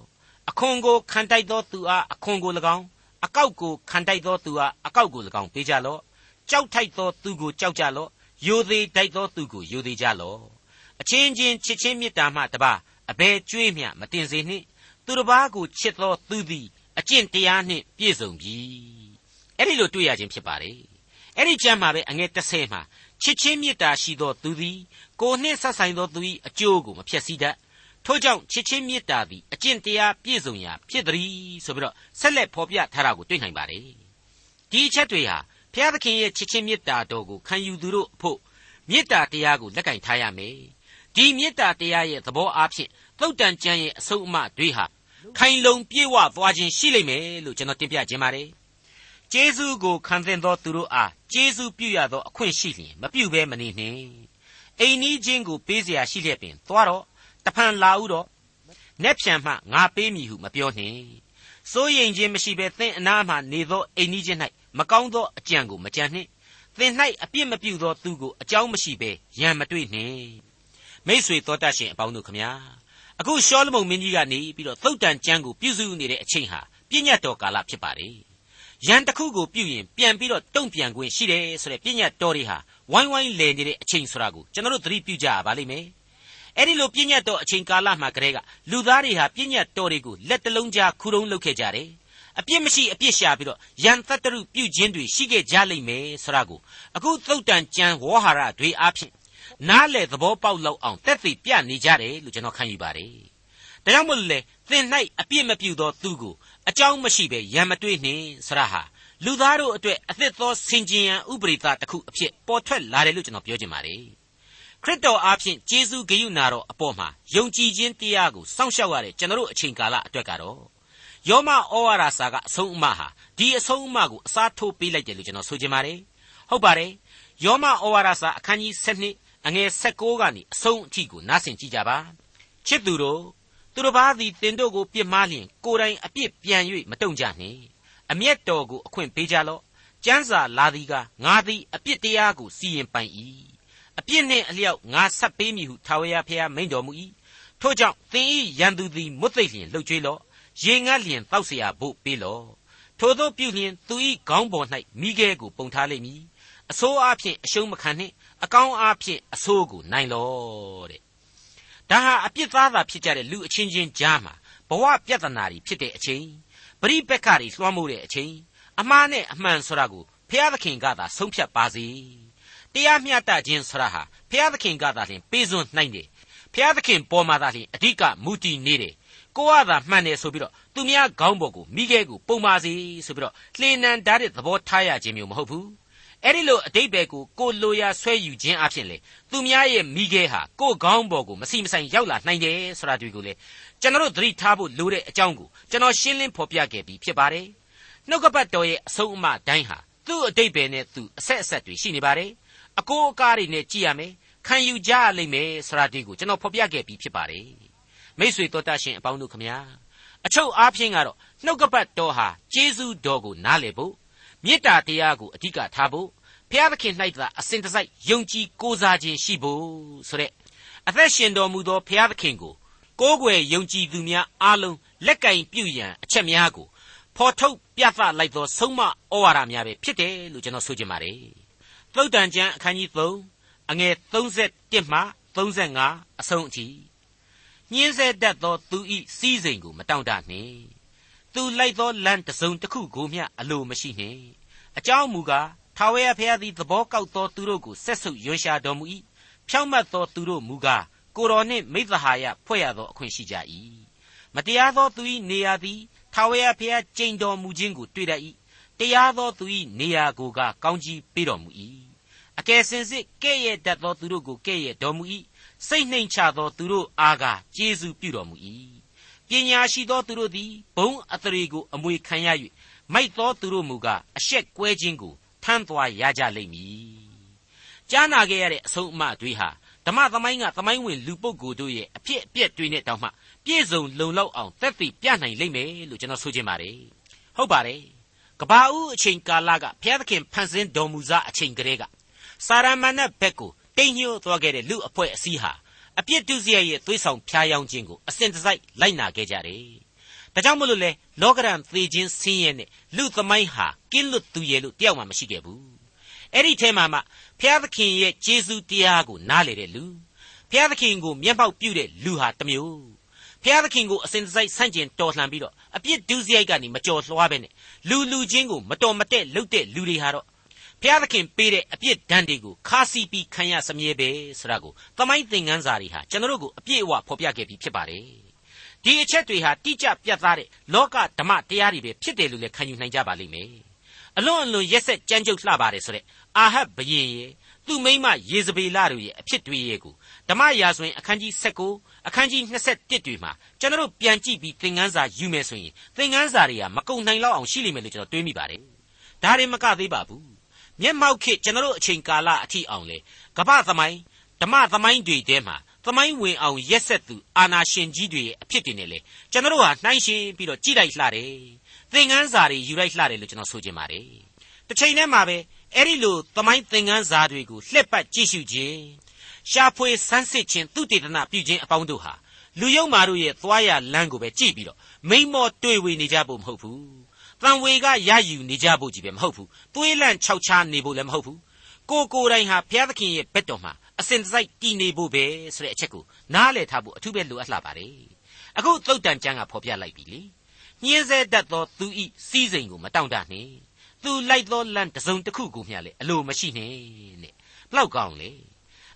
[SPEAKER 2] အခွန်ကိုခံတိုက်သောသူအားအခွန်ကို၎င်းအကောက်ကိုခံတိုက်သောသူအားအကောက်ကို၎င်းပေးကြလော့ကြောက်ထိုက်သောသူကိုကြောက်ကြလော့ယိုသေးတိုက်သောသူကိုယိုသေးကြလော့အချင်းချင်းချစ်ချင်းမေတ္တာမှတပါအဘယ်ကြွေးမျှမတင်စေနှင့်သူတစ်ပါးကိုချစ်သောသူသည်အကျင့်တရားနှင့်ပြည့်စုံပြီအဲ့ဒီလိုတွေ့ရခြင်းဖြစ်ပါတယ် အဲ့ဒီကျမ်းမှာပဲအငယ်30မှာချစ်ချင်းမေတ္တာရှိသောသူသည်ကိုနှင့်ဆက်ဆိုင်သောသူ၏အကျိုးကိုမဖျက်ဆီးတတ်ထို့ကြောင့်ချစ်ချင်းမေတ္တာသည်အကျင့်တရားပြည့်စုံရာဖြစ်သည်ဆိုပြီးတော့ဆက်လက်ဖော်ပြထားတာကိုတွေ့နိုင်ပါတယ်ဒီအချက်တွေဟာဖျားသခင်ရဲ့ချစ်ချင်းမေတ္တာတော်ကိုခံယူသူတို့အဖို့မေတ္တာတရားကိုလက်ကင်ထားရမယ်ဒီမေတ္တာတရားရဲ့သဘောအားဖြင့်သုတ်တန်ကျမ်းရဲ့အဆုံးအမတွေဟာခိုင်လုံပြေဝသွားခြင်းရှိလိမ့်မယ်လို့ကျွန်တော်တင်ပြခြင်းပါတယ် ကျေးဇူးကိုခံသင့်သောသူတို့အားကျေးဇူးပြုရသောအခွင့်ရှိလျင်မပြုဘဲမနေနှင့်အိမ်နီးချင်းကိုပေးเสียရှိလျက်ပင်သွားတော့တဖန်လာဥတော့ နက်ဖြန်မှငါပေးမည်ဟုမပြောနှင့်စိုးရိမ်ခြင်းမရှိဘဲသင်အနားမှနေသောအိမ်ကြီးချင်း၌မကောင်းသောအကြံကိုမကြံနှင့်သင်၌အပြစ်မပြုသောသူကိုအကြောင်းမရှိဘဲရံမတွေ့နှင့်မိษွေတော်တတ်ရှင်အပေါင်းတို့ခမညာအခုရှောလမုန်မင်းကြီးကနေပြီးတော့သုတ်တန်ကျမ်းကိုပြုစုနေတဲ့အချိန်ဟာပြည့်ညတ်တော်ကာလဖြစ်ပါတယ် ရန်တစ်ခုကိုပြုရင်ပြန်ပြီးတော့တုံ့ပြန်ခွင့်ရှိတယ်ဆိုတဲ့ပြည့်ညတ်တော်တွေဟာဝိုင်းဝိုင်းလည်နေတဲ့အချိန်ဆိုတာကိုကျွန်တော်တို့သတိပြုကြရပါလိမ့်မယ်အဲ့ဒီလိုပြည့်ညတ်တော်အချိန်ကာလမှာကတည်းကလူသားတွေဟာပြည့်ညတ်တော်တွေကိုလက်တလုံးကြားခူးတုံးလုပ်ခဲ့ကြတယ်အပြစ်မရှိအပြစ်ရှာပြီးတော့ယန်သတ္တရုပြုခြင်းတွေရှိခဲ့ကြလိမ့်မယ်ဆိုတာကိုအခုသုတ်တန်ကျမ်းဝေါ်ဟာရတွေအားဖြင့်နားလေသဘောပေါက်လောက်အောင်တက်သိပြနေကြတယ်လို့ကျွန်တော်ခံယူပါတယ်ဒါကြောင့်မို့လေသင်၌အပြစ်မပြုသောသူကို အကြောင်းမရှိဘဲရံမတွေ့နှင့်ဆရာဟာလူသားတို့အတွက်အသစ်သောဆင်ခြင်ရန်ဥပရိသတစ်ခုအဖြစ်ပေါ်ထွက်လာတယ်လို့ကျွန်တော်ပြောချင်ပါတယ်ခရစ်တော်အားဖြင့်ဂျေဇုဂိယုနာတော်အပေါ်မှာယုံကြည်ခြင်းတရားကိုစောင့်ရှောက်ရတဲ့ကျွန်တော်တို့အချိန်ကာလအတွက်ကတော့ယောမဩဝါဒစာကအဆုံးအမဟာဒီအဆုံးအမကိုအစားထိုးပေးလိုက်တယ်လို့ကျွန်တော်ဆိုချင်ပါတယ်ဟုတ်ပါတယ်ယောမဩဝါဒစာအခန်းကြီး7အငယ်16ကနေအဆုံးအထိကိုနားဆင်ကြည့်ကြပါချစ်သူတို့ သူတစ်ပါးသည်တင်တို့ကိုပြစ်မှားလျင်ကိုယ်တိုင်အပြစ်ပြန်၍မတုံ့ကြနှင့်အမျက်တော်ကိုအခွင့်ပေးကြလော့ကျမ်းစာလာသည်ကငါသည်အပြစ်တရားကိုစီရင်ပိုင်၏အပြစ်နှင့်အလျောက်ငါဆက်ပေးမည်ဟုထာဝရဘုရားမိန့်တော်မူ၏ထို့ကြောင့်သင်၏ရန်သူသည်မွတ်သိပ်လျင်လှုပ်ကြွေးလော့ရေငတ်လျင်တောက်เสียဖို့ပေးလော့ထို့သောပြုလျင်သူ၏ခေါင်းပေါ်၌မိခဲကိုပုံထားလိမ့်မည်အဆိုးအားဖြင့်အရှုံးမခံနှင့်အကောင်းအားဖြင့်အဆိုးကိုနိုင်လော့တဲ့ ဒါဟာအပြစ်သားသာဖြစ်ကြတဲ့လူအချင်းချင်းကြားမှာဘဝပြဿနာတွေဖြစ်တဲ့အချိန်ပရိပက္ခတွေလွှမ်းမိုးတဲ့အချိန်အမှားနဲ့အမှန်ဆိုတာကိုဖျားသခင်ကသာဆုံးဖြတ်ပါစေတရားမျှတခြင်းဆိုတာဟာဖျားသခင်ကသာလျှင်ပေးစွန်းနိုင်တယ်ဖျားသခင်ပေါ်မှာသာလျှင်အဓိကမူတည်နေတယ်ကိုကသာမှန်တယ်ဆိုပြီးတော့သူများခေါင်းပေါ်ကိုမိခဲကိုပုံပါစေဆိုပြီးတော့လှေနံဓာတ်တဲ့သဘောထားရခြင်းမျိုးမဟုတ်ဘူး အဲ့ဒီလိုအတိတ်ဘယ်ကိုကိုလိုရာဆွဲယူခြင်းအဖြစ်လေသူများရဲ့မိခဲဟာကိုခေါင်းပေါ်ကိုမစီမဆိုင်ရောက်လာနိုင်တယ်ဆိုတာတွေ့ကိုလေကျွန်တော်သတိထားဖို့လိုတဲ့အကြောင်းကိုကျွန်တော်ရှင်းလင်းဖော်ပြခဲ့ပြီးဖြစ်ပါတယ်နှုတ်ကပတ်တော်ရဲ့အဆုံးအမတိုင်းဟာသူ့အတိတ်ဘယ်နဲ့သူအဆက်အဆက်တွေရှိနေပါတယ်အကိုအကားတွေနဲ့ကြည်ရမယ်ခံယူကြရလိမ့်မယ်ဆိုတာဒီကိုကျွန်တော်ဖော်ပြခဲ့ပြီးဖြစ်ပါတယ်မိษွေတော်တတ်ရှင်အပေါင်းတို့ခမညာအချုပ်အားဖြင့်ကတော့နှုတ်ကပတ်တော်ဟာကျေးဇူးတော်ကိုနားလည်ဖို့ မေတ္တာတရားကိုအဓိကထားဖို့ဖျားသခင်၌သာအစဉ်တစိုက်ယုံကြည်ကိုးစားခြင်းရှိဖို့ဆိုတဲ့အသက်ရှင်တော်မူသောဖျားသခင်ကိုကိုးကွယ်ယုံကြည်သူများအားလုံးလက်ကင်ပြုရန်အချက်များကိုဖော်ထုတ်ပြသလိုက်သောဆုံးမဩဝါဒများပဲဖြစ်တယ်လို့ကျွန်တော်ဆိုချင်ပါတယ်။သုတ်တန်ကျမ်းအခန်းကြီး3အငယ်31မှ35အဆုံးအထိညင်းဆဲတတ်သောသူဤစည်းစိမ်ကိုမတောင့်တနှင့်။ သူလိုက်သောလမ်းတစ်စုံတစ်ခုကိုမျှအလိုမရှိနှင့်။အကြောင်းမူကားထာဝရဘုရားသည်သဘောကောက်သောသူတို့ကိုဆက်ဆုပ်ရွံရှာတော်မူ၏။ဖြောင့်မတ်သောသူတို့မူကားကိုတော်နှင့်မိသဟာယဖွဲ့ရသောအခွင့်ရှိကြ၏။မတရားသောသူ၏နေရာသည်ထာဝရဘုရားကြိမ်တော်မူခြင်းကိုတွေ့တတ်၏။တရားသောသူ၏နေရာကိုကကောင်းကြီးပေးတော်မူ၏။အကယ်စင်စစ်ကဲ့ရဲ့တတ်သောသူတို့ကိုကဲ့ရဲ့တော်မူ၏။စိတ်နှိမ်ချသောသူတို့အားကကျေးဇူးပြုတော်မူ၏။ ပညာရှိသောသူတို့သည်ဘုံအသရေကိုအမွေခံရ၍မိုက်သောသူတို့မူကားအရှက်ကွဲခြင်းကိုထမ်းသွားရကြလိမ့်မည်။ကြားနာခဲ့ရတဲ့အဆုံးအမတွေဟာဓမ္မသမိုင်းကသမိုင်းဝင်လူပုဂ္ဂိုလ်တို့ရဲ့အဖြစ်အပျက်တွေနဲ့တောင်မှပြည့်စုံလုံလောက်အောင်သက်သေပြနိုင်လိမ့်မယ်လို့ကျွန်တော်ဆိုချင်ပါတယ်။ဟုတ်ပါတယ်။ကဘာဦးအချိန်ကာလကဘုရားသခင်ဖန်ဆင်းတော်မူစားအချိန်ကလေးကစာရမဏတ်ဘက်ကိုတိမ်ညှို့သွားခဲ့တဲ့လူအဖွဲ့အစည်းဟာ အပြစ်ဒုစရိုက်ရဲ့သွေးဆောင်ဖျားယောင်းခြင်းကိုအစဉ်တစိုက်လိုက်နာခဲ့ကြတယ်။ဒါကြောင့်မလို့လေလောကရန်သေခြင်းဆင်းရဲနဲ့လူသမိုင်းဟာကင်းလွတ်သူရဲ့လို့တယောက်မှမရှိခဲ့ဘူး။အဲ့ဒီထဲမှာမှဖျားသခင်ရဲ့ကျေးဇူးတရားကိုနားလေတဲ့လူဖျားသခင်ကိုမျက်မှောက်ပြုတဲ့လူဟာတစ်မျိုးဖျားသခင်ကိုအစဉ်တစိုက်ဆန့်ကျင်တော်လှန်ပြီးတော့အပြစ်ဒုစရိုက်ကနေမကြော်လွှားပဲနဲ့လူလူချင်းကိုမတော်မတဲ့လှုပ်တဲ့လူတွေဟာတော့ ဖျားသခင်ပေးတဲ့အပြစ်ဒဏ်တွေကိုခါစီပြီးခံရစမြဲပဲဆိုတာကိုသမိုင်းသင်ခန်းစာတွေဟာကျွန်တော်တို့ကိုအပြည့်အဝဖော်ပြခဲ့ပြီးဖြစ်ပါတယ်ဒီအချက်တွေဟာတိကျပြတ်သားတဲ့လောကဓမ္မတရားတွေပဲဖြစ်တယ်လို့လည်းခံယူနိုင်ကြပါလိမ့်မယ်အလွန်အလွန်ရက်ဆက်ကြမ်းကြုတ်လှပါတယ်ဆိုတဲ့အာဟတ်ဘယင်ရဲ့သူ့မိမယေဇဗေလတို့ရဲ့အဖြစ်တွေရဲ့ကိုဓမ္မရာဇဝင်အခန်းကြီး19အခန်းကြီး21တွေမှာကျွန်တော်တို့ပြန်ကြည့်ပြီးသင်ခန်းစာယူမယ်ဆိုရင်သင်ခန်းစာတွေကမကုံနိုင်လောက်အောင်ရှိလိမ့်မယ်လို့ကျွန်တော်တွေးမိပါတယ်ဒါတွေမကသေးပါဘူး မျက်မှောက်ခေကျွန်တော်တို့အချိန်ကာလအထိအောင်လေကပ္ပသမိုင်းဓမ္မသမိုင်းတွေထဲမှာသမိုင်းဝင်အောင်ရက်ဆက်သူအာနာရှင်ကြီးတွေရဲ့အဖြစ်တွေနဲ့လေကျွန်တော်တို့ဟာနှိုင်းယှဉ်ပြီးတော့ကြည့်လိုက်လှတယ်သင်ခန်းစာတွေယူလိုက်လှတယ်လို့ကျွန်တော်ဆိုချင်ပါတယ်တစ်ချိန်တည်းမှာပဲအဲ့ဒီလိုသမိုင်းသင်ခန်းစာတွေကိုလှည့်ပတ်ကြည့်ရှုခြင်းရှာဖွေစမ်းစစ်ခြင်းသူတေသနာပြုခြင်းအပေါင်းတို့ဟာလူယုံမာတို့ရဲ့သွားရလမ်းကိုပဲကြည့်ပြီးတော့မိမ့်မော့တွေ့ဝေနေကြဖို့မဟုတ်ဘူး တန်ဝေကရယူနေကြဖို့ကြီးပဲမဟုတ်ဘူးသွေးလန့်ခြောက်ခြားနေဖို့လည်းမဟုတ်ဘူးကိုကိုယ်တိုင်ဟာဘုရားသခင်ရဲ့ဘက်တော်မှာအစဉ်တစိုက်တည်နေဖို့ပဲဆိုတဲ့အချက်ကိုနားလည်ထားဖို့အထူးပဲလိုအပ်လာပါတယ်အခုသုတ်တန်ကျမ်းကဖော်ပြလိုက်ပြီလေညင်းဆဲတတ်သောသူဤစီးစိမ်ကိုမတောင့်တနှင့်သူလိုက်သောလမ်းတစ်စုံတစ်ခုကိုမျှလေအလိုမရှိနဲ့တဲ့ဘလောက်ကောင်းလေ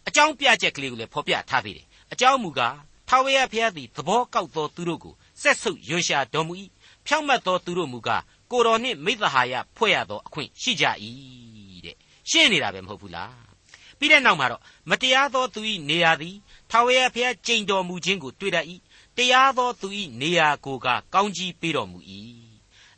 [SPEAKER 2] အကြောင်းပြချက်ကလေးကိုလည်းဖော်ပြထားသေးတယ်အကြောင်းမူကားထာဝရဘုရားသည်သဘောကောက်သောသူတို့ကိုဆက်ဆုပ်ရွံရှာတော်မူ၏ဖြောင့်မတ်သောသူတို့မူကား ကိုတော်နှင့်မိသဟာယဖွဲ့ရသောအခွင့်ရှိကြ၏တဲ့ရှင်းနေတာပဲမဟုတ်ဘူးလားပြီးတဲ့နောက်မှာတော့မတရားသောသူ၏နေရာသည်ထာဝရဘုရားကြိမ်တော်မူခြင်းကိုတွေ့တတ်၏တရားသောသူ၏နေရာကိုကကောင်းကြီးပေးတော်မူ၏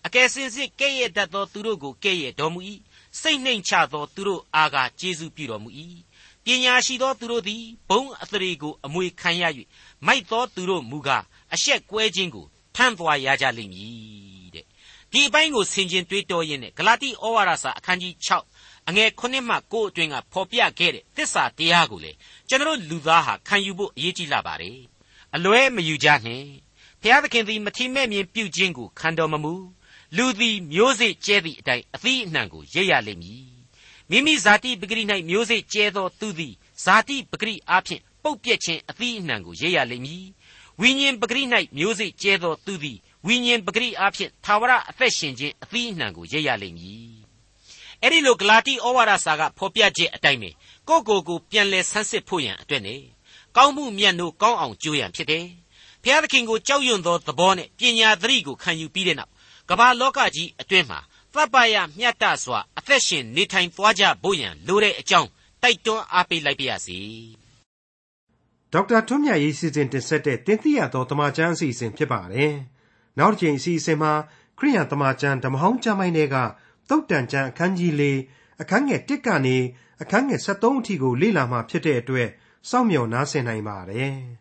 [SPEAKER 2] အကယ်စင်စစ်ကဲ့ရဲ့တတ်သောသူတို့ကိုကဲ့ရဲ့တော်မူ၏စိတ်နှိမ်ချသောသူတို့အားကကျေးဇူးပြုတော်မူ၏ပညာရှိသောသူတို့သည်ဘုံအသရေကိုအမွေခံရ၍မိုက်သောသူတို့မူကားအရှက်ကွဲခြင်းကိုထမ်းသွားရကြလိမ့်မည်တဲ့ ဒီအပိုင်းကိုဆင်ခြင်တွေးတောရင်းနဲ့ဂလာတိဩဝါဒစာအခန်းကြီး6အငယ်9မှ9အတွင်းကဖော်ပြခဲ့တဲ့သစ္စာတရားကိုလေကျွန်တော်လူသားဟာခံယူဖို့အရေးကြီးလာပါတယ်အလွဲမယူကြနှင့်ဘုရားသခင်သည်မထီမဲ့မြင်ပြုခြင်းကိုခံတော်မမူလူသည်မျိုးစေ့ကျဲသည့်အတိုင်းအသီးအနှံကိုရိပ်ရလိမ့်မည်မိမိဇာတိပဂရိ၌မျိုးစေ့ကျဲသောသူသည်ဇာတိပဂရိအားဖြင့်ပုတ်ပြက်ခြင်းအသီးအနှံကိုရိပ်ရလိမ့်မည်ဝိညာဉ်ပဂရိ၌မျိုးစေ့ကျဲသောသူသည် ဝိညာဉ်ပဂရိအားဖြင့်သာဝရအသက်ရှင်ခြင်းအသီးအနှံကိုရိပ်ရလိမ့်မည်အဲ့ဒီလိုဂလာတိဩဝါဒစာကဖော်ပြချက်အတိုင်းပဲကိုကိုကိုပြန်လဲဆန်းစစ်ဖို့ရန်အတွက်နေကောင်းမှုမြတ်နိုးကောင်းအောင်ကြိုးရန်ဖြစ်တယ်ဘုရားသခင်ကိုကြောက်ရွံ့သောသဘောနဲ့ပညာသတိကိုခံယူပြီးတဲ့နောက်ကမ္ဘာလောကကြီးအတွင်းမှာသဗ္ဗယမြတ်တစွာအသက်ရှင်နေထိုင်သွားကြဖို့ရန်လိုတဲ့အကြောင်းတိုက်တွန်းအားပေးလိုက်ပါရစေ
[SPEAKER 1] ဒေါက်တာထွန်းမြတ်ရေးစီစဉ်တင်ဆက်တဲ့တင်ပြတော်တမချန်းအစီအစဉ်ဖြစ်ပါတယ် နောက်တစ်ချိန်အစီအစဉ်မှာခရိယံတမချန်းဓမ္မဟောင်းကျမ်းပိုင်းတွေကတုတ်တန်ချန်းအခန်းကြီး၄အခန်းငယ်၁ကနေအခန်းငယ်73အထိကိုလေ့လာမှဖြစ်တဲ့အတွက်စောင့်မျှော်နားဆင်နိုင်ပါတယ်။